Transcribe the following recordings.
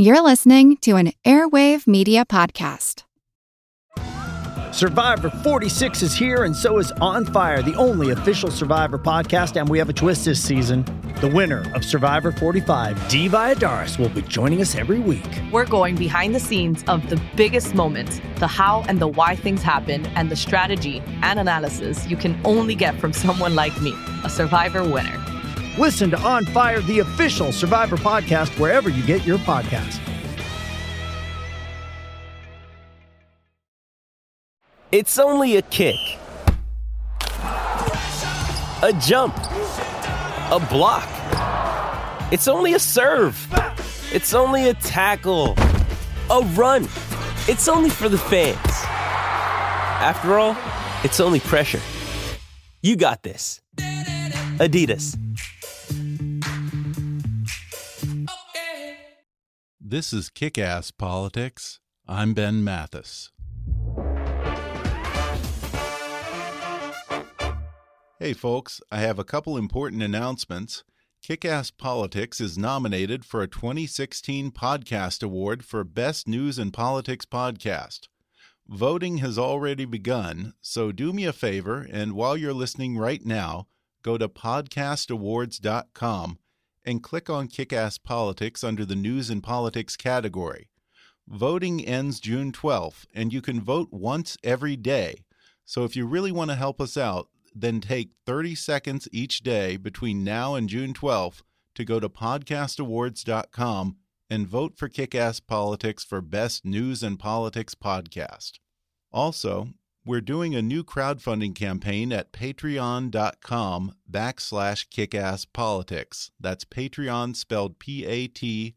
You're listening to an Airwave Media Podcast. Survivor 46 is here, and so is On Fire, the only official Survivor podcast. And we have a twist this season. The winner of Survivor 45, Dee Valladares, will be joining us every week. We're going behind the scenes of the biggest moments, the how and the why things happen, and the strategy and analysis you can only get from someone like me, a Survivor winner. Listen to On Fire, the official Survivor podcast, wherever you get your podcast. It's only a kick, a jump, a block. It's only a serve. It's only a tackle, a run. It's only for the fans. After all, it's only pressure. You got this. Adidas. This is Kick Ass Politics. I'm Ben Mathis. Hey, folks, I have a couple important announcements. Kick Ass Politics is nominated for a 2016 Podcast Award for Best News and Politics Podcast. Voting has already begun, so do me a favor and while you're listening right now, go to podcastawards.com and click on Kickass Politics under the News and Politics category. Voting ends June 12th, and you can vote once every day. So if you really want to help us out, then take 30 seconds each day between now and June 12th to go to podcastawards.com and vote for Kickass Politics for Best News and Politics Podcast. Also, we're doing a new crowdfunding campaign at patreon.com backslash kickasspolitics. That's Patreon spelled P-A-T-R-E-O-N.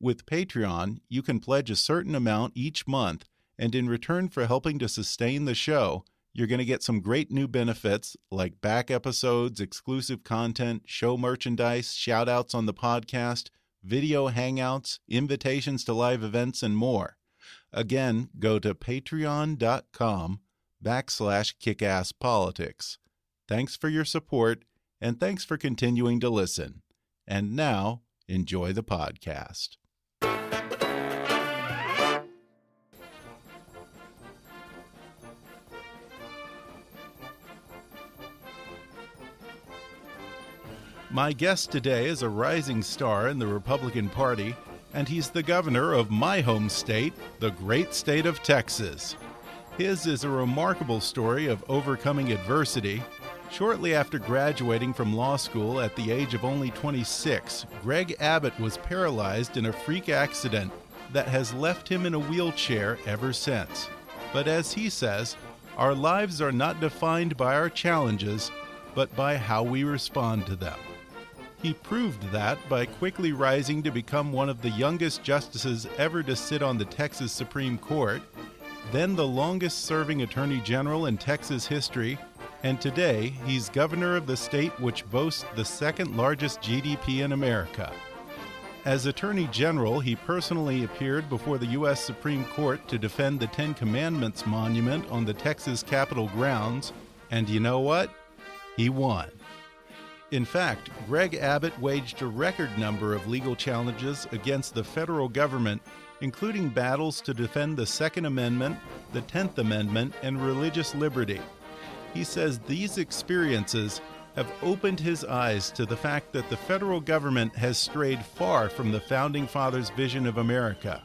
With Patreon, you can pledge a certain amount each month, and in return for helping to sustain the show, you're going to get some great new benefits like back episodes, exclusive content, show merchandise, shout outs on the podcast, video hangouts, invitations to live events, and more. Again, go to patreon.com backslash kickasspolitics. Thanks for your support, and thanks for continuing to listen. And now, enjoy the podcast. My guest today is a rising star in the Republican Party and he's the governor of my home state, the great state of Texas. His is a remarkable story of overcoming adversity. Shortly after graduating from law school at the age of only 26, Greg Abbott was paralyzed in a freak accident that has left him in a wheelchair ever since. But as he says, our lives are not defined by our challenges, but by how we respond to them. He proved that by quickly rising to become one of the youngest justices ever to sit on the Texas Supreme Court, then the longest serving Attorney General in Texas history, and today he's governor of the state which boasts the second largest GDP in America. As Attorney General, he personally appeared before the U.S. Supreme Court to defend the Ten Commandments monument on the Texas Capitol grounds, and you know what? He won. In fact, Greg Abbott waged a record number of legal challenges against the federal government, including battles to defend the Second Amendment, the Tenth Amendment, and religious liberty. He says these experiences have opened his eyes to the fact that the federal government has strayed far from the Founding Fathers' vision of America.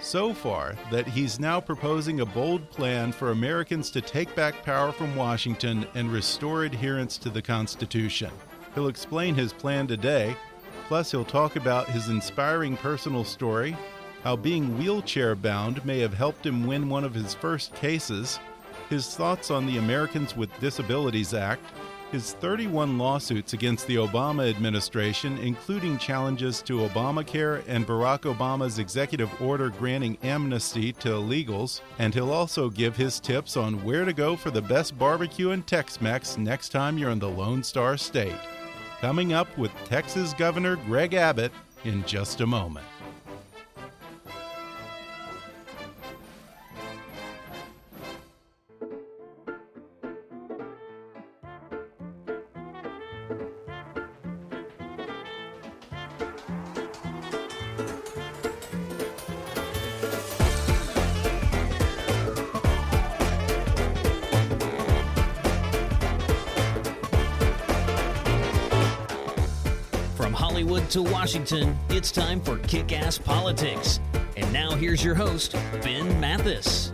So far that he's now proposing a bold plan for Americans to take back power from Washington and restore adherence to the Constitution. He'll explain his plan today, plus, he'll talk about his inspiring personal story, how being wheelchair bound may have helped him win one of his first cases, his thoughts on the Americans with Disabilities Act, his 31 lawsuits against the Obama administration, including challenges to Obamacare and Barack Obama's executive order granting amnesty to illegals, and he'll also give his tips on where to go for the best barbecue and Tex Mex next time you're in the Lone Star State. Coming up with Texas Governor Greg Abbott in just a moment. Hollywood to Washington, it's time for Kick Ass Politics. And now here's your host, Ben Mathis.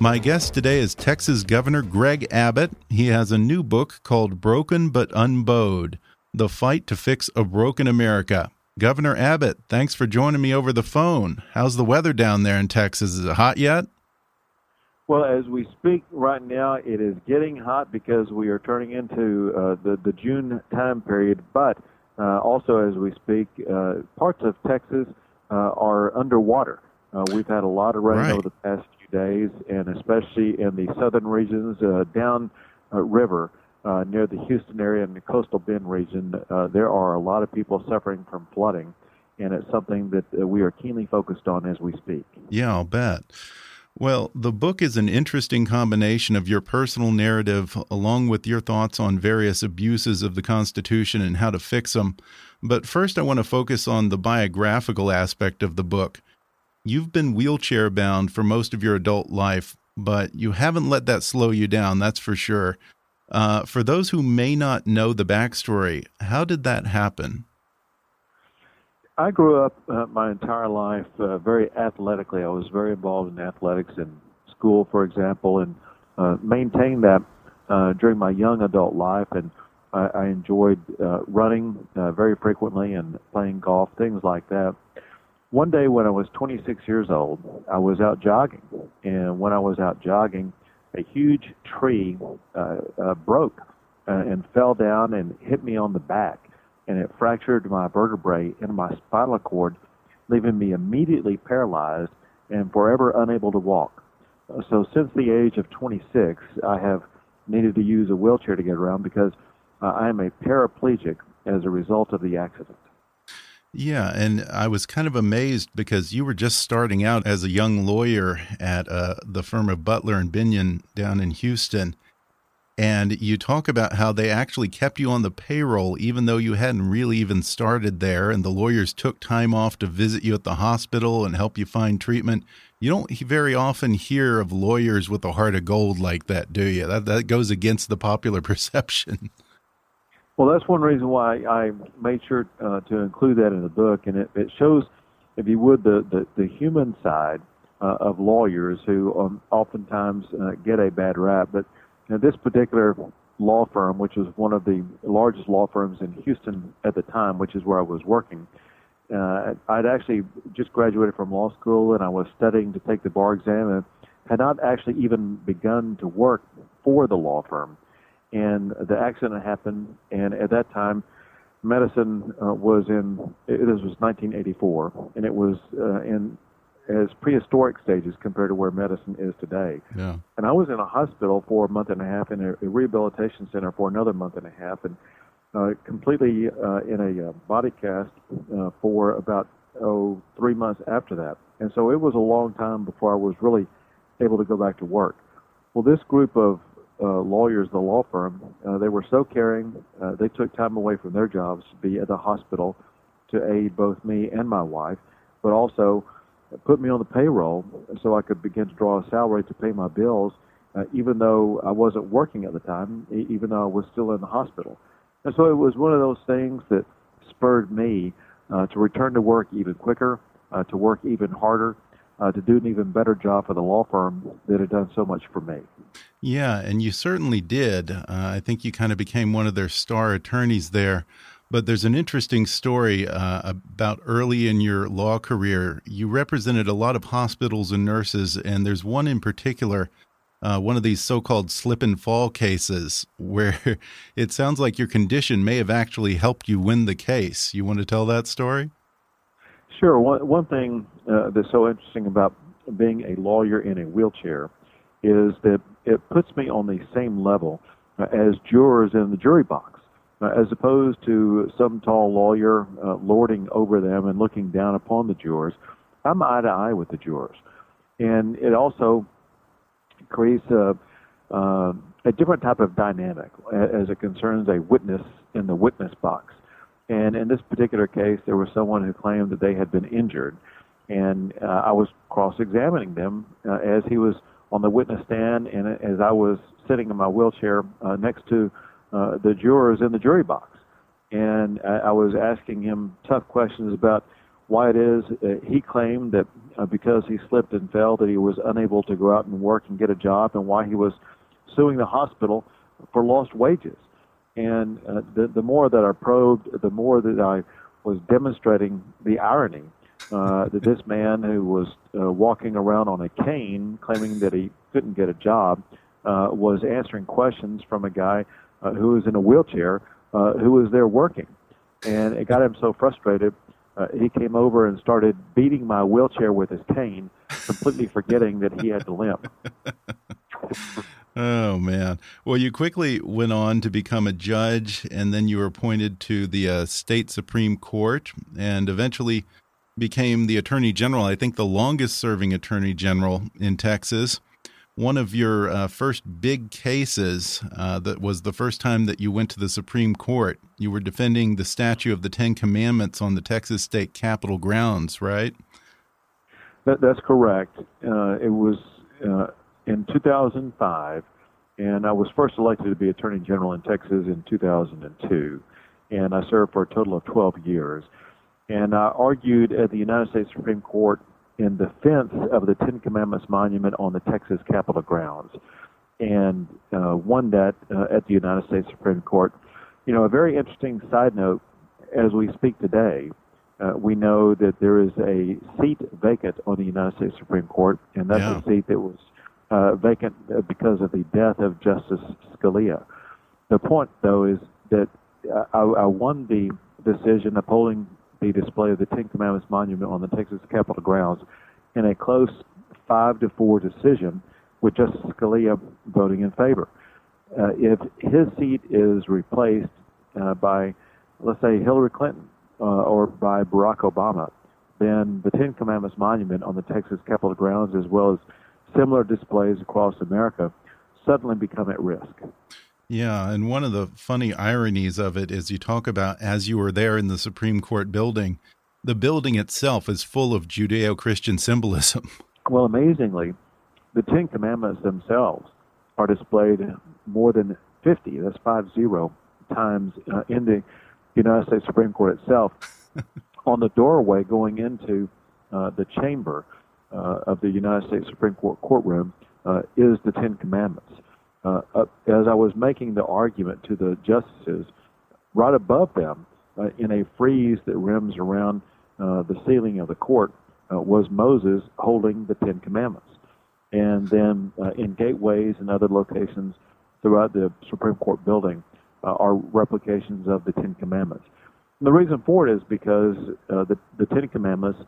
My guest today is Texas Governor Greg Abbott. He has a new book called Broken but Unbowed The Fight to Fix a Broken America. Governor Abbott, thanks for joining me over the phone. How's the weather down there in Texas? Is it hot yet? Well, as we speak right now, it is getting hot because we are turning into uh, the the June time period. But also, as we speak, uh, parts of Texas uh, are underwater. Uh, we've had a lot of rain Right. over the past few days, and especially in the southern regions, uh, down uh, river uh, near the Houston area and the coastal Bend region, uh, there are a lot of people suffering from flooding, and it's something that uh, we are keenly focused on as we speak. Yeah, I'll bet. Well, the book is an interesting combination of your personal narrative along with your thoughts on various abuses of the Constitution and how to fix them. But first, I want to focus on the biographical aspect of the book. You've been wheelchair bound for most of your adult life, but you haven't let that slow you down, that's for sure. Uh, for those who may not know the backstory, how did that happen? I grew up uh, my entire life uh, very athletically. I was very involved in athletics in school, for example, and uh, maintained that uh, during my young adult life. And I, I enjoyed uh, running uh, very frequently and playing golf, things like that. One day when I was 26 years old, I was out jogging, and when I was out jogging, a huge tree uh, uh, broke uh, and fell down and hit me on the back and it fractured my vertebrae in my spinal cord, leaving me immediately paralyzed and forever unable to walk. So, since the age of 26, I have needed to use a wheelchair to get around because uh, I am a paraplegic as a result of the accident. Yeah, and I was kind of amazed because you were just starting out as a young lawyer at uh, the firm of Butler and Binion down in Houston. And you talk about how they actually kept you on the payroll even though you hadn't really even started there. And the lawyers took time off to visit you at the hospital and help you find treatment. You don't very often hear of lawyers with a heart of gold like that, do you? That, that goes against the popular perception. Well, that's one reason why I made sure uh, to include that in the book, and it, it shows, if you would, the the, the human side uh, of lawyers who um, oftentimes uh, get a bad rap. But know, this particular law firm, which was one of the largest law firms in Houston at the time, which is where I was working, uh, I'd actually just graduated from law school, and I was studying to take the bar exam, and had not actually even begun to work for the law firm and the accident happened. And at that time, medicine uh, was in this was 1984, and it was uh, in as prehistoric stages compared to where medicine is today. Yeah. And I was in a hospital for a month and a half, in a, a rehabilitation center for another month and a half, and uh, completely uh, in a uh, body cast uh, for about oh three months after that. And so it was a long time before I was really able to go back to work. Well, this group of uh, lawyers, the law firm, uh, they were so caring. Uh, they took time away from their jobs to be at the hospital to aid both me and my wife, but also put me on the payroll so I could begin to draw a salary to pay my bills, uh, even though I wasn't working at the time, even though I was still in the hospital. And so it was one of those things that spurred me uh, to return to work even quicker, uh, to work even harder, uh, to do an even better job for the law firm that had done so much for me. Yeah, and you certainly did. Uh, I think you kind of became one of their star attorneys there. But there's an interesting story uh, about early in your law career. You represented a lot of hospitals and nurses, and there's one in particular, uh, one of these so called slip and fall cases, where it sounds like your condition may have actually helped you win the case. You want to tell that story? Sure. One, one thing uh, that's so interesting about being a lawyer in a wheelchair is that it puts me on the same level uh, as jurors in the jury box, as opposed to some tall lawyer uh, lording over them and looking down upon the jurors. I'm eye to eye with the jurors, and it also creates a uh, a different type of dynamic as it concerns a witness in the witness box. And in this particular case, there was someone who claimed that they had been injured, and uh, I was cross-examining them uh, as he was on the witness stand, and as I was sitting in my wheelchair uh, next to uh, the jurors in the jury box. and I, I was asking him tough questions about why it is uh, he claimed that uh, because he slipped and fell that he was unable to go out and work and get a job, and why he was suing the hospital for lost wages. And uh, the the more that I probed, the more that I was demonstrating the irony uh, that this man who was uh, walking around on a cane, claiming that he couldn't get a job, uh, was answering questions from a guy uh, who was in a wheelchair uh, who was there working. And it got him so frustrated, uh, he came over and started beating my wheelchair with his cane, completely forgetting that he had to limp. Oh man! Well, you quickly went on to become a judge, and then you were appointed to the uh, state supreme court, and eventually became the attorney general. I think the longest-serving attorney general in Texas. One of your uh, first big cases uh, that was the first time that you went to the Supreme Court. You were defending the statue of the Ten Commandments on the Texas State Capitol grounds, right? That, that's correct. Uh, it was uh, in 2005, and I was first elected to be Attorney General in Texas in 2002, and I served for a total of 12 years. And I argued at the United States Supreme Court in defense of the Ten Commandments monument on the Texas Capitol grounds, and uh, won that uh, at the United States Supreme Court. You know, a very interesting side note as we speak today. Uh, we know that there is a seat vacant on the United States Supreme Court, and that's Yeah. a seat that was uh, vacant because of the death of Justice Scalia. The point, though, is that uh, I, I won the decision upholding the display of the Ten Commandments monument on the Texas Capitol grounds in a close five to four decision, with Justice Scalia voting in favor. Uh, if his seat is replaced uh, by, let's say, Hillary Clinton uh, or by Barack Obama, then the Ten Commandments monument on the Texas Capitol grounds, as well as similar displays across America, suddenly become at risk. Yeah, and one of the funny ironies of it is you talk about as you were there in the Supreme Court building, the building itself is full of Judeo Christian symbolism. Well, amazingly, the Ten Commandments themselves are displayed more than 50, that's five zero, times uh, in the United States Supreme Court itself. On the doorway going into uh, the chamber uh, of the United States Supreme Court courtroom uh, is the Ten Commandments. Uh, as I was making the argument to the justices, right above them, uh, in a frieze that rims around uh, the ceiling of the court, uh, was Moses holding the Ten Commandments. And then uh, in gateways and other locations throughout the Supreme Court building uh, are replications of the Ten Commandments. And the reason for it is because the, the Ten Commandments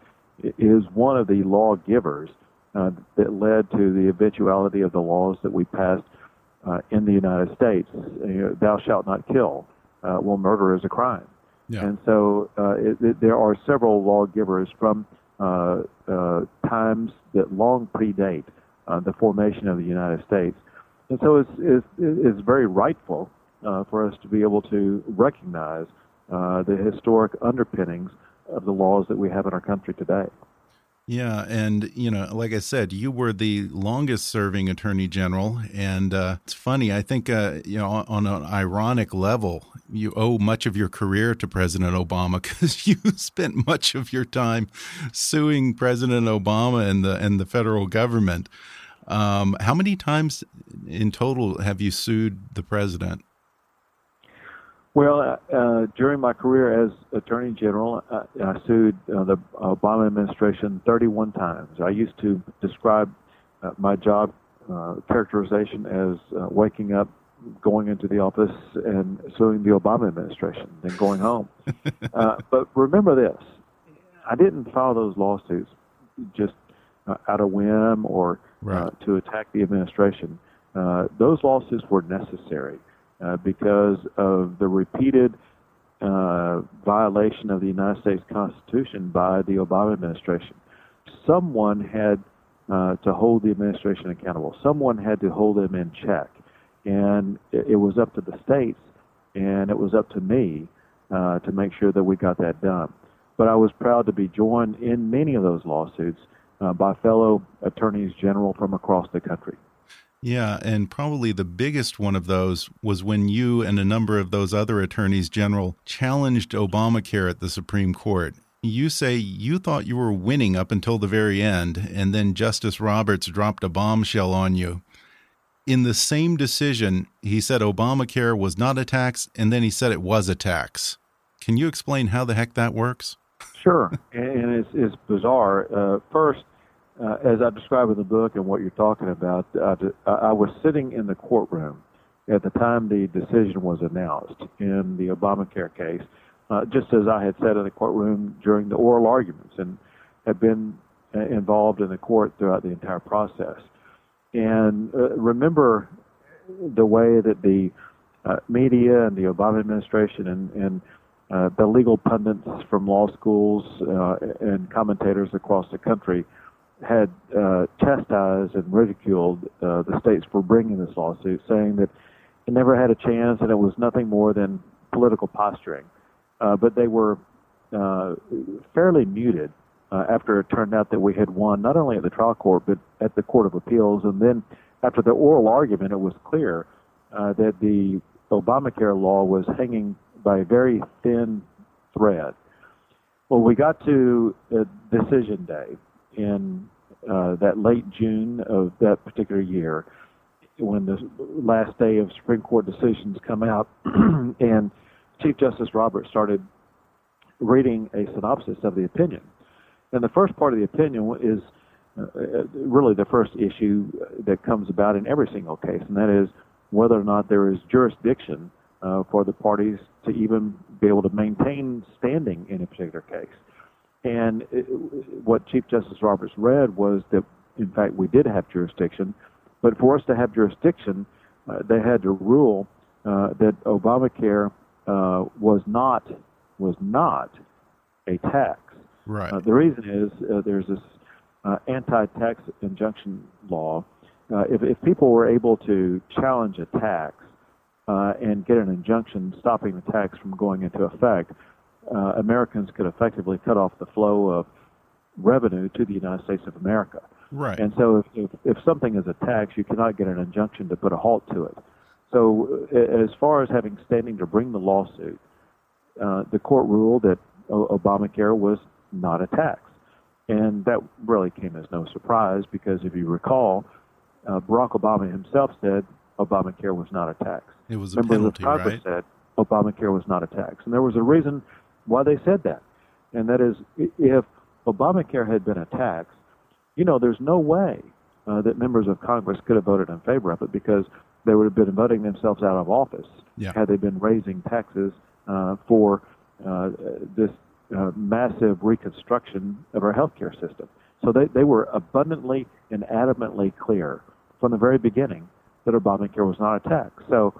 is one of the lawgivers uh, that led to the eventuality of the laws that we passed uh, in the United States. You know, Thou shalt not kill. Uh, well, murder is a crime. Yeah. And so uh, it, it, there are several lawgivers from uh, uh, times that long predate uh, the formation of the United States. And so it's, it's, it's very rightful uh, for us to be able to recognize uh, the historic underpinnings of the laws that we have in our country today. Yeah, and you know, like I said, you were the longest serving attorney general, and uh, it's funny. I think uh, you know, on, on an ironic level, you owe much of your career to President Obama because you spent much of your time suing President Obama and the and the federal government. Um, how many times in total have you sued the president? Well, uh, during my career as Attorney General, I, I sued uh, the Obama administration 31 times. I used to describe uh, my job uh, characterization as uh, waking up, going into the office, and suing the Obama administration, then going home. uh, but remember this I didn't file those lawsuits just uh, out of whim or uh, Right. to attack the administration. Uh, those lawsuits were necessary uh, because of the repeated uh, violation of the United States Constitution by the Obama administration. Someone had uh, to hold the administration accountable. Someone had to hold them in check, and it, it was up to the states, and it was up to me uh, to make sure that we got that done. But I was proud to be joined in many of those lawsuits uh, by fellow attorneys general from across the country. Yeah, and probably the biggest one of those was when you and a number of those other attorneys general challenged Obamacare at the Supreme Court. You say you thought you were winning up until the very end, and then Justice Roberts dropped a bombshell on you. In the same decision, he said Obamacare was not a tax, and then he said it was a tax. Can you explain how the heck that works? Sure, and it's, it's bizarre. Uh, first, uh, as I describe in the book and what you're talking about, uh, I was sitting in the courtroom at the time the decision was announced in the Obamacare case, uh, just as I had said in the courtroom during the oral arguments and had been uh, involved in the court throughout the entire process. And uh, remember the way that the uh, media and the Obama administration and, and uh, the legal pundits from law schools uh, and commentators across the country had uh, chastised and ridiculed uh, the states for bringing this lawsuit, saying that it never had a chance and it was nothing more than political posturing. Uh, but they were uh, fairly muted uh, after it turned out that we had won not only at the trial court but at the Court of Appeals. And then after the oral argument, it was clear uh, that the Obamacare law was hanging by a very thin thread. Well, we got to decision day in uh, that late June of that particular year, when the last day of Supreme Court decisions come out, and Chief Justice Roberts started reading a synopsis of the opinion. And the first part of the opinion is uh, really the first issue that comes about in every single case, and that is whether or not there is jurisdiction uh, for the parties to even be able to maintain standing in a particular case. And it, what Chief Justice Roberts read was that, in fact, we did have jurisdiction, but for us to have jurisdiction, uh, they had to rule uh, that Obamacare uh, was not was not a tax. Right. Uh, the reason is uh, there's this uh, anti-tax injunction law. if, if people were able to challenge a tax and get an injunction stopping the tax from going into effect, uh, Americans could effectively cut off the flow of revenue to the United States of America. Right. And so if, if, if something is a tax, you cannot get an injunction to put a halt to it. So as far as having standing to bring the lawsuit, uh, the court ruled that Obamacare was not a tax. And that really came as no surprise because if you recall, uh, Barack Obama himself said Obamacare was not a tax. It was a Members penalty, of Congress right? said Obamacare was not a tax. And there was a reason why they said that. And that is, if Obamacare had been a tax, you know, there's no way uh, that members of Congress could have voted in favor of it because they would have been voting themselves out of office Yeah. had they been raising taxes uh, for uh, this uh, massive reconstruction of our healthcare system. So they, they were abundantly and adamantly clear from the very beginning that Obamacare was not a tax. So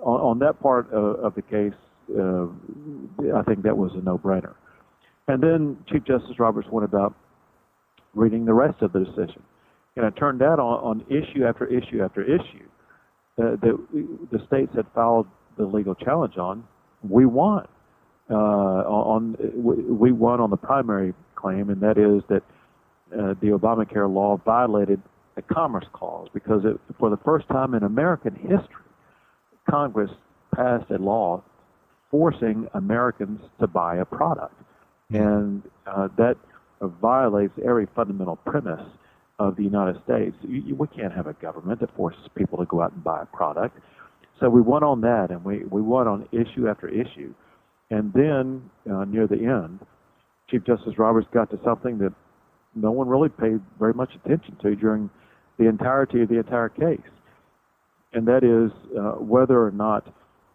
on, on that part of, of the case, uh, I think that was a no-brainer. And then Chief Justice Roberts went about reading the rest of the decision, and it turned out on, on issue after issue after issue uh, that the states had filed the legal challenge on, we won. Uh, on we won on the primary claim, and that is that uh, the Obamacare law violated the Commerce Clause because it, for the first time in American history, Congress passed a law forcing Americans to buy a product. And uh, that violates every fundamental premise of the United States. You, you, we can't have a government that forces people to go out and buy a product. So we won on that, and we, we won on issue after issue. And then, uh, near the end, Chief Justice Roberts got to something that no one really paid very much attention to during the entirety of the entire case. And that is uh, whether or not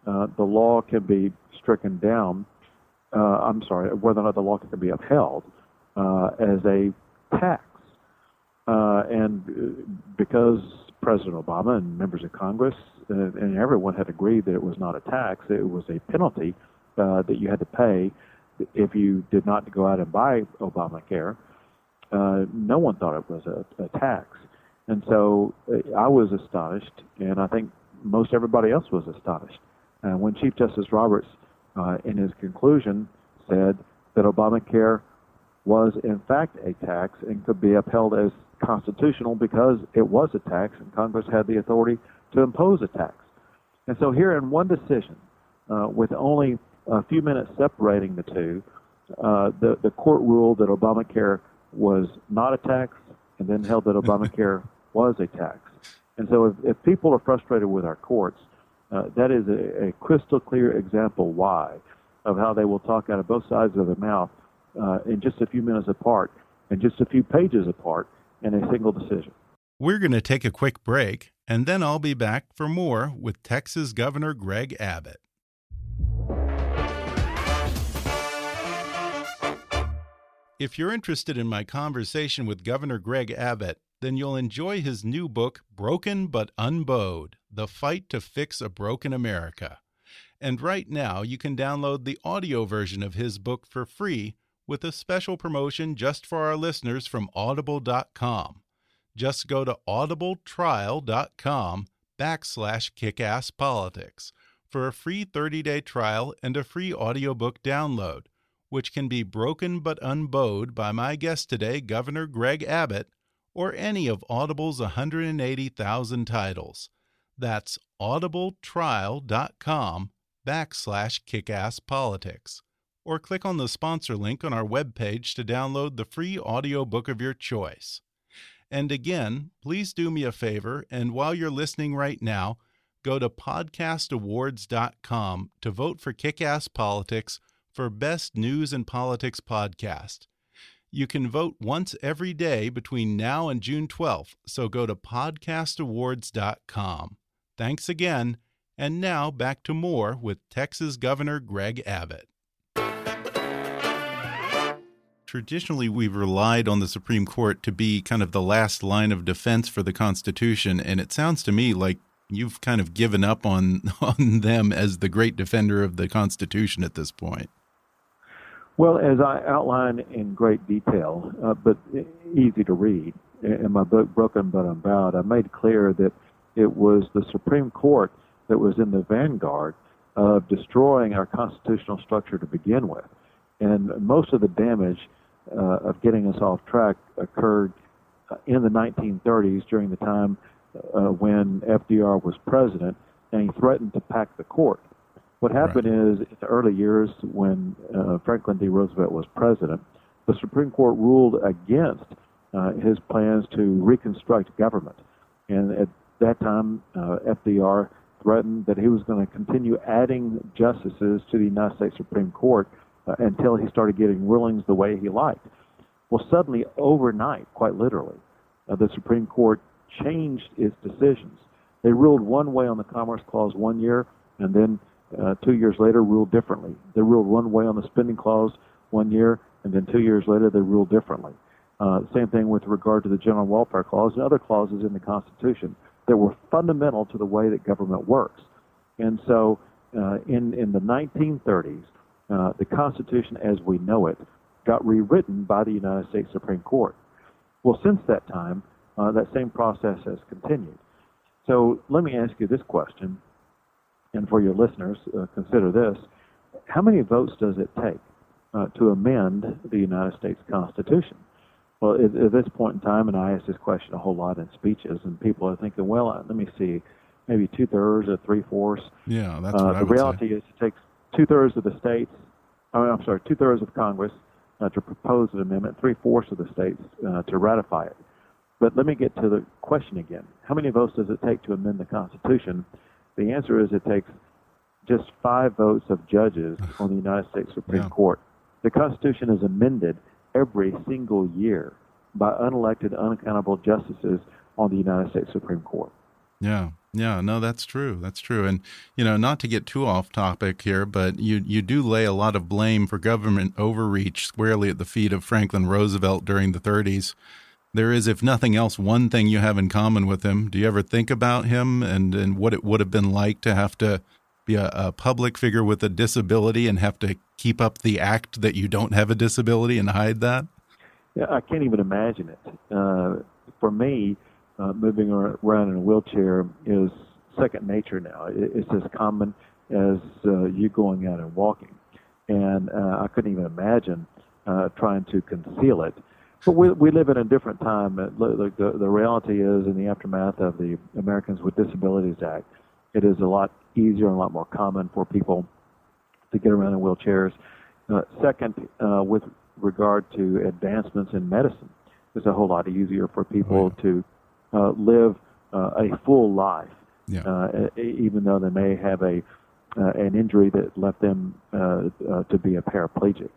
uh, the law can be stricken down. Uh, I'm sorry, whether or not the law can be upheld uh, as a tax. Uh, and because President Obama and members of Congress and, and, everyone had agreed that it was not a tax, it was a penalty that you had to pay if you did not go out and buy Obamacare. No one thought it was a, a tax. And so I was astonished, and I think most everybody else was astonished. Uh, when Chief Justice Roberts, uh, in his conclusion, said that Obamacare was in fact a tax and could be upheld as constitutional because it was a tax, and Congress had the authority to impose a tax. And so, here in one decision, uh, with only a few minutes separating the two, uh, the, the court ruled that Obamacare was not a tax and then held that Obamacare was a tax. And so, if, if people are frustrated with our courts, uh, that is a, a, crystal clear example why of how they will talk out of both sides of their mouth uh, in just a few minutes apart and just a few pages apart in a single decision. We're going to take a quick break, and then I'll be back for more with Texas Governor Greg Abbott. If you're interested in my conversation with Governor Greg Abbott, then you'll enjoy his new book, Broken but Unbowed The Fight to Fix a Broken America. And right now, you can download the audio version of his book for free with a special promotion just for our listeners from audible.com. Just go to audibletrial.com backslash kickasspolitics for a free 30-day trial and a free audiobook download which can be broken but unbowed by my guest today, Governor Greg Abbott, or any of Audible's 180,000 titles. That's audibletrial.com backslash kickasspolitics. Or click on the sponsor link on our webpage to download the free audiobook of your choice. And again, please do me a favor, and while you're listening right now, go to podcastawards.com to vote for Kickass Politics for Best News and Politics Podcast. You can vote once every day between now and June 12th, so go to podcastawards.com. Thanks again, and now back to more with Texas Governor Greg Abbott. Traditionally, we've relied on the Supreme Court to be kind of the last line of defense for the Constitution, and it sounds to me like you've kind of given up on on them as the great defender of the Constitution at this point. Well, as I outline in great detail, uh, but easy to read in my book, Broken But Unbowed, I made clear that it was the Supreme Court that was in the vanguard of destroying our constitutional structure to begin with. And most of the damage uh, of getting us off track occurred uh, in the 1930s during the time uh, when FDR was president, and he threatened to pack the court. What happened right. is, in the early years when uh, Franklin D. Roosevelt was president, the Supreme Court ruled against uh, his plans to reconstruct government. And at that time, uh, FDR threatened that he was going to continue adding justices to the United States Supreme Court uh, until he started getting rulings the way he liked. Well, suddenly, overnight, quite literally, uh, the Supreme Court changed its decisions. They ruled one way on the Commerce Clause one year, and then uh, two years later ruled differently. They ruled one way on the spending clause one year, and then two years later they ruled differently. Uh, same thing with regard to the general welfare clause and other clauses in the Constitution that were fundamental to the way that government works. And so, uh, in in the 1930s, uh, the Constitution as we know it got rewritten by the United States Supreme Court. Well, since that time, uh, that same process has continued. So let me ask you this question: and for your listeners, uh, consider this. How many votes does it take uh, to amend the United States Constitution? Well, at, at, this point in time, and I ask this question a whole lot in speeches, and people are thinking, well, uh, let me see, maybe two thirds or three fourths. Yeah, that's what uh, The reality say. is it takes two thirds of the states, I mean, I'm sorry, two thirds of Congress uh, to propose an amendment, three fourths of the states uh, to ratify it. But let me get to the question again. How many votes does it take to amend the Constitution? The answer is it takes just five votes of judges on the United States Supreme yeah. Court. The Constitution is amended every single year by unelected, unaccountable justices on the United States Supreme Court. Yeah, yeah, no, that's true. That's true. And you know, not to get too off topic here, but you you do lay a lot of blame for government overreach squarely at the feet of Franklin Roosevelt during the 30s there is, if nothing else, one thing you have in common with him. Do you ever think about him and, and what it would have been like to have to be a, a, public figure with a disability and have to keep up the act that you don't have a disability and hide that? Yeah, I can't even imagine it. Uh, for me, uh, moving around in a wheelchair is second nature now. It's as common as uh, you going out and walking. And uh, I couldn't even imagine uh, trying to conceal it But we, we live in a different time. The, the, the reality is, in the aftermath of the Americans with Disabilities Act, it is a lot easier and a lot more common for people to get around in wheelchairs. Uh, second, uh, with regard to advancements in medicine, it's a whole lot easier for people Oh, to uh, live uh, a full life, Yeah. uh, even though they may have a uh, an injury that left them uh, uh, to be a paraplegic.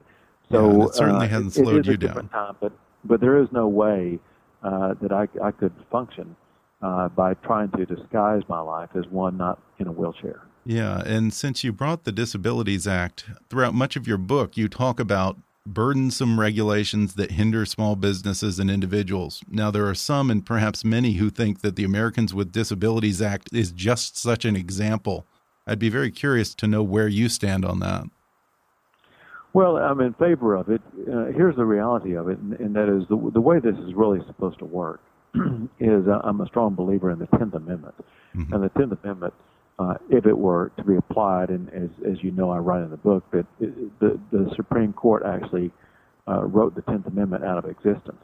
So Yeah, it certainly hasn't it- it slowed a you down. Time, but but there is no way uh, that I, I could function uh, by trying to disguise my life as one not in a wheelchair. Yeah, and since you brought the Disabilities Act, throughout much of your book, you talk about burdensome regulations that hinder small businesses and individuals. Now, there are some, and perhaps many, who think that the Americans with Disabilities Act is just such an example. I'd be very curious to know where you stand on that. Well, I'm in favor of it. Uh, here's the reality of it, and, and that is the, the way this is really supposed to work is uh, I'm a strong believer in the Tenth Amendment. And the Tenth Amendment, uh, if it were to be applied, and as, as you know, I write in the book that it, the, the Supreme Court actually uh, wrote the Tenth Amendment out of existence.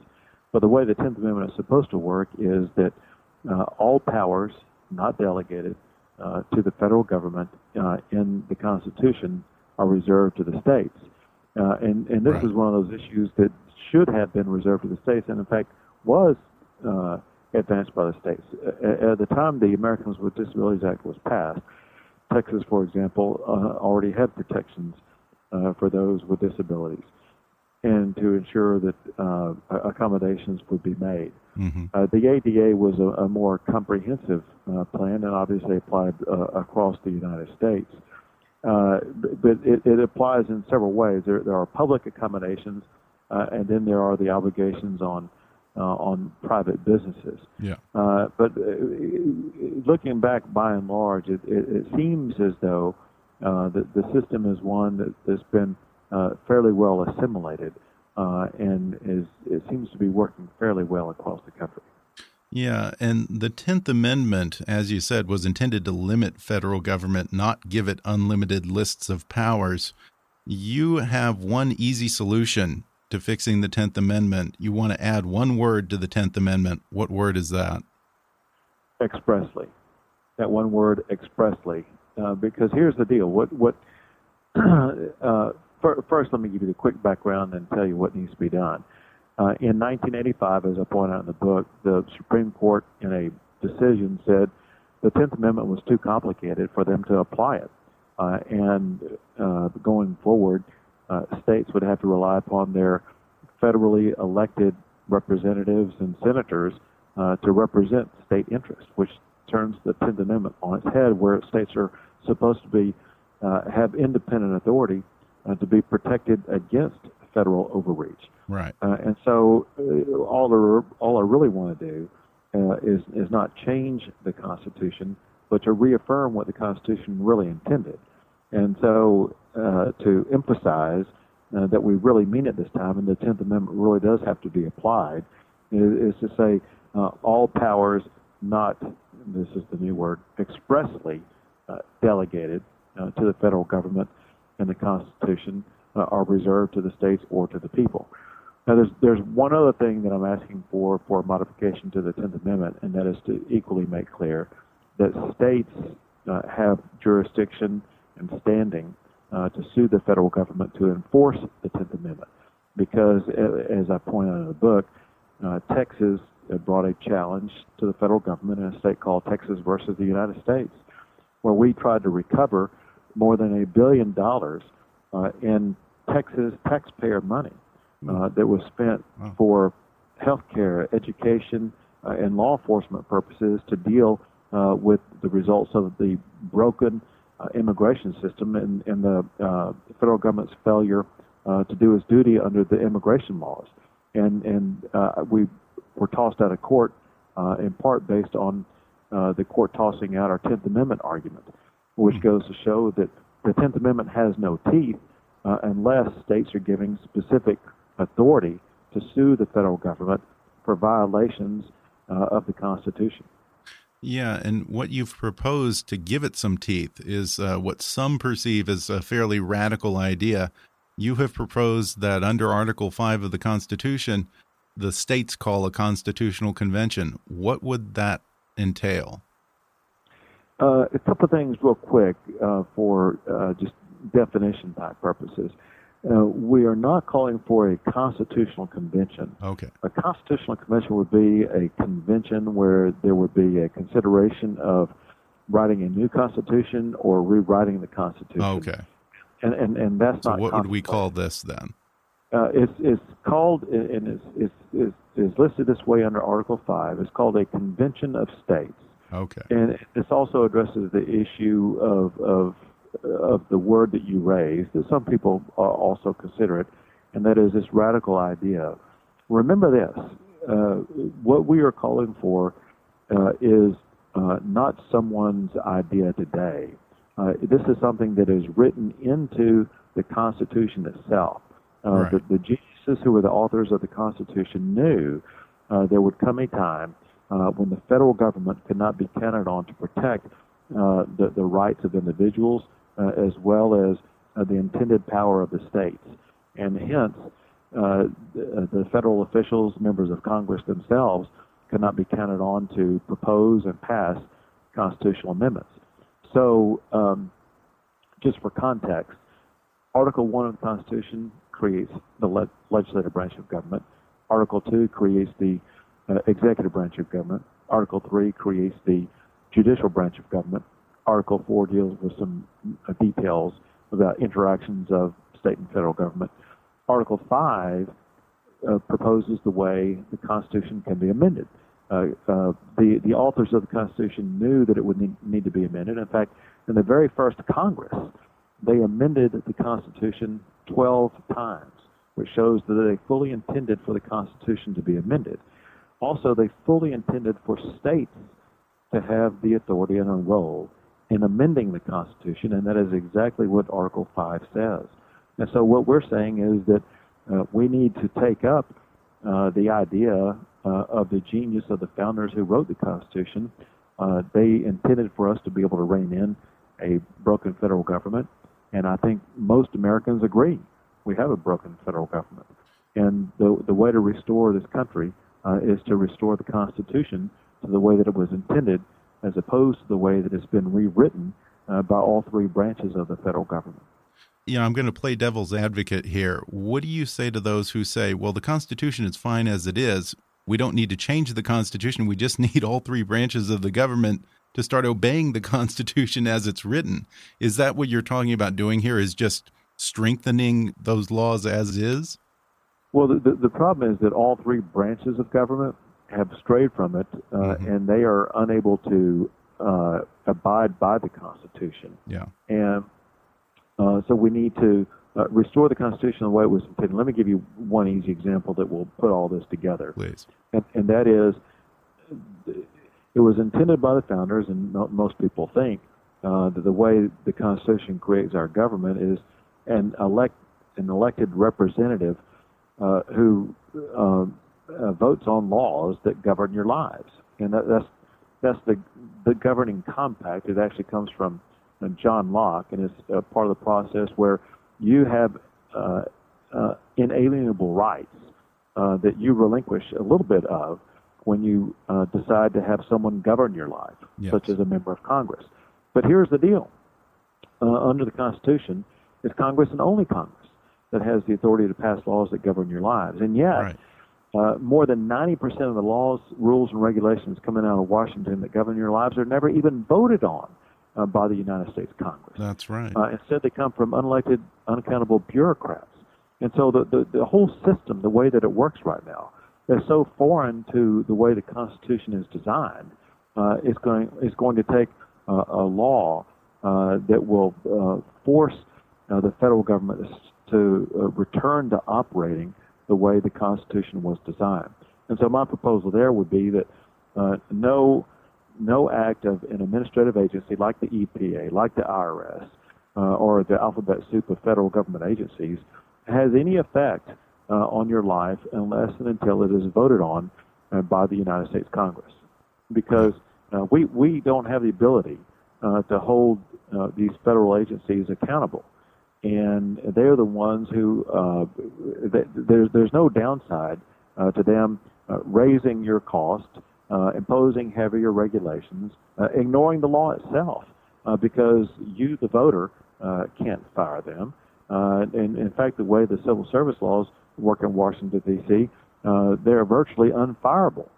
But the way the Tenth Amendment is supposed to work is that uh, all powers not delegated uh, to the federal government uh, in the Constitution are reserved to the states. Uh, and, and this Right. is one of those issues that should have been reserved to the states, and in fact was uh, advanced by the states. At the time the Americans with Disabilities Act was passed, Texas, for example, uh, already had protections uh, for those with disabilities, and to ensure that uh, accommodations would be made. hmm Uh, the ADA was a, a more comprehensive uh, plan and obviously applied uh, across the United States. Uh, but but it, it applies in several ways. There, there are public accommodations, uh, and then there are the obligations on uh, on private businesses. Yeah. Uh, but uh, looking back, by and large, it, it, it seems as though uh, the, the system is one that, that's been uh, fairly well assimilated, uh, and is it seems to be working fairly well across the country. Yeah, and the 10th Amendment, as you said, was intended to limit federal government, not give it unlimited lists of powers. You have one easy solution to fixing the 10th Amendment. You want to add one word to the 10th Amendment. What word is that? expressly. That one word, expressly. Uh, because here's the deal. What what? uh, fir- first, let me give you the quick background and tell you what needs to be done. Uh, in 1985, as I point out in the book, the Supreme Court, in a decision, said the Tenth Amendment was too complicated for them to apply it, uh, and uh, going forward, uh, states would have to rely upon their federally elected representatives and senators uh, to represent state interests, which turns the Tenth Amendment on its head, where states are supposed to be uh, have independent authority uh, to be protected against federal overreach. Right. Uh, and so, uh, all I, all I really want to do uh, is is not change the Constitution, but to reaffirm what the Constitution really intended. And so, uh, to emphasize uh, that we really mean it this time, and the Tenth Amendment really does have to be applied, is, is to say uh, all powers not this is the new word expressly uh, delegated uh, to the federal government in the Constitution are reserved to the states or to the people. Now, there's there's one other thing that I'm asking for for modification to the Tenth Amendment, and that is to equally make clear that states have jurisdiction and standing uh, to sue the federal government to enforce the Tenth Amendment, because as I point out in the book, uh, Texas uh, brought a challenge to the federal government in a state called Texas versus the United States, where we tried to recover more than a billion dollars uh, in Texas taxpayer money uh, that was spent Wow. for health care, education, uh, and law enforcement purposes to deal uh, with the results of the broken uh, immigration system and, and the uh, federal government's failure uh, to do its duty under the immigration laws. And, and uh, we were tossed out of court uh, in part based on uh, the court tossing out our 10th Amendment argument, which goes to show that the 10th Amendment has no teeth uh, unless states are giving specific authority to sue the federal government for violations uh, of the Constitution. Yeah, and what you've proposed to give it some teeth is uh, what some perceive as a fairly radical idea. You have proposed that under Article 5 of the Constitution, the states call a constitutional convention. What would that entail? Uh, a couple of things, real quick, uh, for uh, just definition type purposes. Uh, we are not calling for a constitutional convention. Okay. A constitutional convention would be a convention where there would be a consideration of writing a new constitution or rewriting the constitution. Okay. And and, and that's so not. what would we call this then? Uh, it's it's called and it's, it's, it's, it's listed this way under Article Five. It's called a convention of states. Okay. And this also addresses the issue of of of the word that you raised that some people also consider it, and that is this radical idea. Remember this: uh, what we are calling for uh, is uh, not someone's idea today. Uh, this is something that is written into the Constitution itself. Uh, right. the, the geniuses who were the authors of the Constitution knew uh, there would come a time when the federal government could not be counted on to protect the, the rights of individuals uh, as well as uh, the intended power of the states. And hence, uh, the, the federal officials, members of Congress themselves, cannot be counted on to propose and pass constitutional amendments. So, um, just for context, Article 1 of the Constitution creates the le- legislative branch of government. Article 2 creates the uh, executive branch of government. Article 3 creates the judicial branch of government. Article 4 deals with some uh, details about interactions of state and federal government. Article 5 uh, proposes the way the Constitution can be amended. Uh, uh, the, the authors of the Constitution knew that it would need, need, to be amended. In fact, in the very first Congress, they amended the Constitution 12 times, which shows that they fully intended for the Constitution to be amended. Also, they fully intended for states to have the authority and a role in amending the Constitution, and that is exactly what Article 5 says. And so what we're saying is that uh, we need to take up uh, the idea uh, of the genius of the founders who wrote the Constitution. Uh, they intended for us to be able to rein in a broken federal government, and I think most Americans agree we have a broken federal government. And the, the way to restore this country uh, is to restore the Constitution to the way that it was intended as opposed to the way that it's been rewritten uh, by all three branches of the federal government. You know, I'm going to play devil's advocate here. What do you say to those who say, well, the Constitution is fine as it is? We don't need to change the Constitution. We just need all three branches of the government to start obeying the Constitution as it's written. Is that what you're talking about doing here? Is just strengthening those laws as is? Well, the, the, the problem is that all three branches of government have strayed from it, uh, mm-hmm. and they are unable to uh, abide by the Constitution. Yeah. And uh, so we need to uh, restore the Constitution the way it was intended. Let me give you one easy example that will put all this together. Please. And, and that is, it was intended by the founders, and most people think uh, that the way the Constitution creates our government is an elect an elected representative uh, who uh, votes on laws that govern your lives, and that, that's that's the the governing compact. It actually comes from uh, John Locke, and it's uh, part of the process where you have uh, uh, inalienable rights uh, that you relinquish a little bit of when you decide to have someone govern your life, yes. such as a member of Congress. But here's the deal: under the Constitution, it's Congress and only Congress that has the authority to pass laws that govern your lives, and yet. Right uh, more than 90% of the laws, rules, and regulations coming out of Washington that govern your lives are never even voted on uh, by the United States Congress. That's right. Uh, instead, they come from unelected, unaccountable bureaucrats. And so the, the, the whole system, the way that it works right now, is so foreign to the way the Constitution is designed. Uh, it's going it's going to take uh, a law uh, that will uh, force uh, the federal government to uh, return to operating the way the Constitution was designed. And so my proposal there would be that uh, no no act of an administrative agency like the EPA, like the IRS, uh, or the alphabet soup of federal government agencies has any effect uh, on your life unless and until it is voted on uh, by the United States Congress. Because uh, we, we don't have the ability uh, to hold these federal agencies accountable and they're the ones who uh, there's there's no downside uh, to them uh, raising your cost, uh, imposing heavier regulations, uh, ignoring the law itself, uh, because you, the voter, can't fire them. and in fact, the way the civil service laws work in Washington D.C., they're virtually unfireable.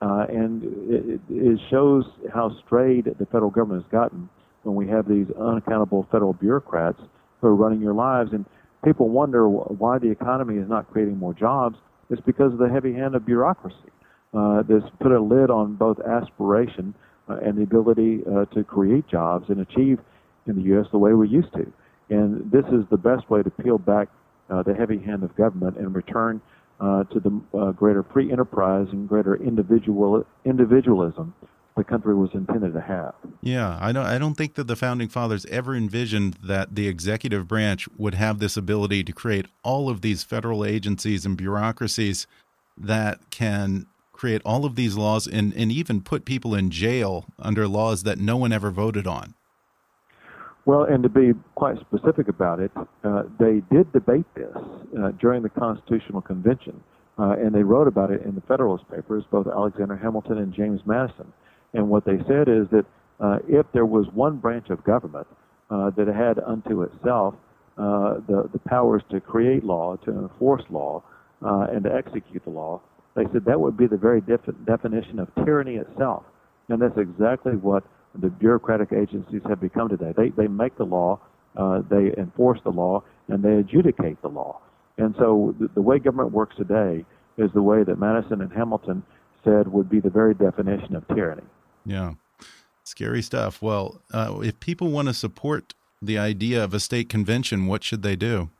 and it, it shows how strayed the federal government has gotten when we have these unaccountable federal bureaucrats who running your lives. And people wonder why the economy is not creating more jobs. It's because of the heavy hand of bureaucracy uh, that's put a lid on both aspiration uh, and the ability uh, to create jobs and achieve in the U.S. the way we used to. And this is the best way to peel back uh, the heavy hand of government and return uh, to the uh, greater free enterprise and greater individual individualism the country was intended to have. Yeah, I don't I don't think that the founding fathers ever envisioned that the executive branch would have this ability to create all of these federal agencies and bureaucracies that can create all of these laws and, and even put people in jail under laws that no one ever voted on. Well, and to be quite specific about it, uh, they did debate this uh, during the Constitutional Convention, uh, and they wrote about it in the Federalist Papers, both Alexander Hamilton and James Madison. And what they said is that uh, if there was one branch of government uh, that had unto itself uh, the, the powers to create law, to enforce law, uh, and to execute the law, they said that would be the very def- definition of tyranny itself. And that's exactly what the bureaucratic agencies have become today. They, they make the law, uh, they enforce the law, and they adjudicate the law. And so the, the way government works today is the way that Madison and Hamilton said would be the very definition of tyranny. Yeah. Scary stuff. Well, uh, if people want to support the idea of a state convention, what should they do?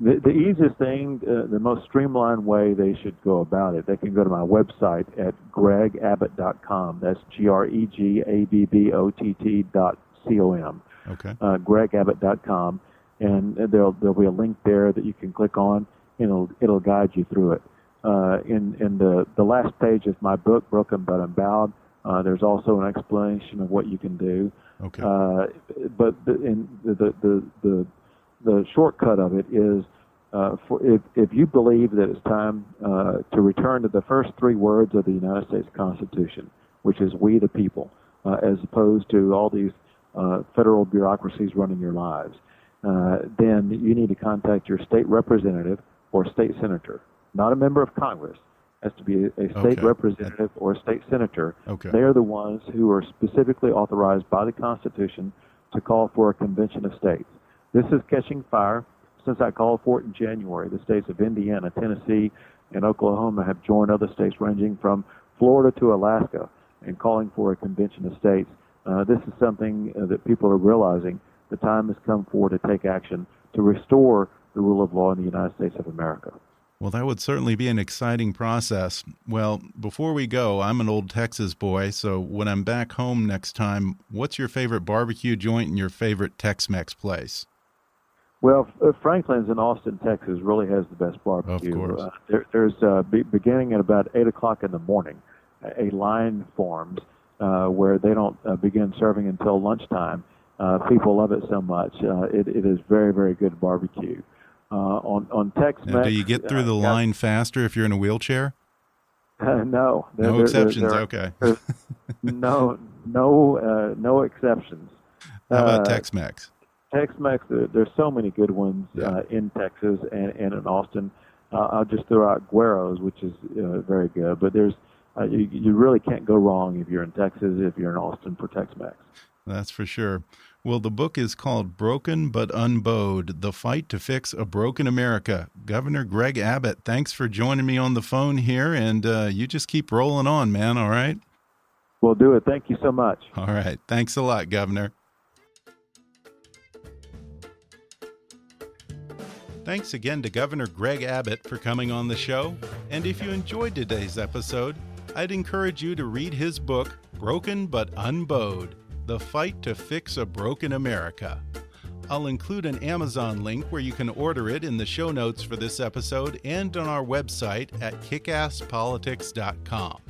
The, the easiest thing, uh, the most streamlined way they should go about it, they can go to my website at gregabbott.com. That's G R E G A B B O T T dot C O M. Okay. Uh, gregabbott.com. And there'll, there'll be a link there that you can click on, and it'll, it'll guide you through it. Uh, in in the, the last page of my book, Broken But Unbowed, uh, there's also an explanation of what you can do. Okay. Uh, but the, in the, the, the, the, the shortcut of it is uh, for if, if you believe that it's time uh, to return to the first three words of the United States Constitution, which is we the people, uh, as opposed to all these uh, federal bureaucracies running your lives, uh, then you need to contact your state representative or state senator, not a member of Congress, has to be a, state okay. representative or a state senator. Okay. They are the ones who are specifically authorized by the Constitution to call for a convention of states. This is catching fire. Since I called for it in January, the states of Indiana, Tennessee, and Oklahoma have joined other states ranging from Florida to Alaska in calling for a convention of states. Uh, this is something uh, that people are realizing. The time has come for to take action to restore the rule of law in the United States of America. Well, that would certainly be an exciting process. Well, before we go, I'm an old Texas boy, so when I'm back home next time, what's your favorite barbecue joint and your favorite Tex Mex place? Well, uh, Franklin's in Austin, Texas, really has the best barbecue. Of course. Uh, there, there's uh, be, beginning at about eight o'clock in the morning, a line forms uh, where they don't uh, begin serving until lunchtime. Uh, people love it so much. Uh, it, it is very, very good barbecue. Uh, on on Tex Mex. Do you get through the uh, line faster if you're in a wheelchair? Uh, no, there, no there, exceptions. There, okay. no, no, uh, no exceptions. How about Tex-Mex? Tex-Mex. there's so many good ones yeah. in Texas and, and in Austin. I'll just throw out Guero's, which is very good. But there's you, you really can't go wrong if you're in Texas, if you're in Austin for Tex-Mex. That's for sure. Well, the book is called Broken but Unbowed The Fight to Fix a Broken America. Governor Greg Abbott, thanks for joining me on the phone here. And uh, you just keep rolling on, man. All right. We'll do it. Thank you so much. All right. Thanks a lot, Governor. Thanks again to Governor Greg Abbott for coming on the show. And if you enjoyed today's episode, I'd encourage you to read his book, Broken but Unbowed the Fight to Fix a Broken America. I'll include an Amazon link where you can order it in the show notes for this episode and on our website at kickasspolitics.com.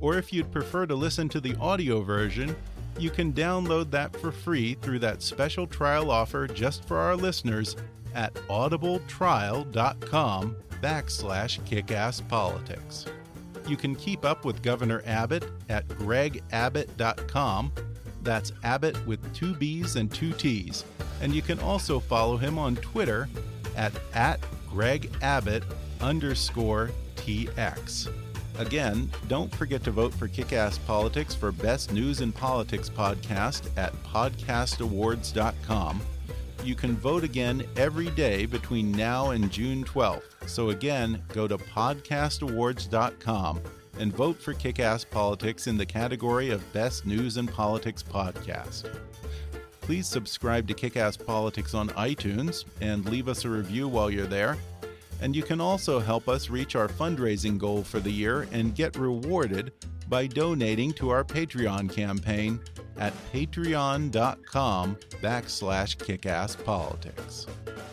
Or if you'd prefer to listen to the audio version, you can download that for free through that special trial offer just for our listeners at audibletrial.com backslash kickasspolitics. You can keep up with Governor Abbott at gregabbott.com. That's Abbott with two B's and two T's. And you can also follow him on Twitter at, at Greg Abbott underscore TX. Again, don't forget to vote for Kickass Politics for Best News and Politics podcast at podcastawards.com. You can vote again every day between now and June 12th. So again, go to podcastawards.com and vote for Kickass Politics in the category of Best News and Politics podcast. Please subscribe to Kickass Politics on iTunes and leave us a review while you're there. And you can also help us reach our fundraising goal for the year and get rewarded by donating to our Patreon campaign at patreon.com backslash kickasspolitics.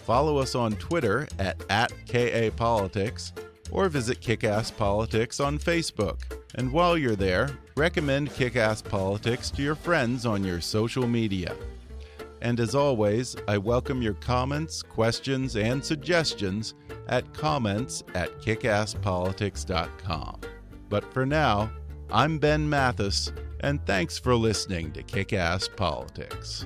Follow us on Twitter at, at KAPolitics or visit Kickass Politics on Facebook. And while you're there, recommend Kickass Politics to your friends on your social media. And as always, I welcome your comments, questions, and suggestions at comments at kickasspolitics.com. But for now, I'm Ben Mathis, and thanks for listening to Kickass Politics.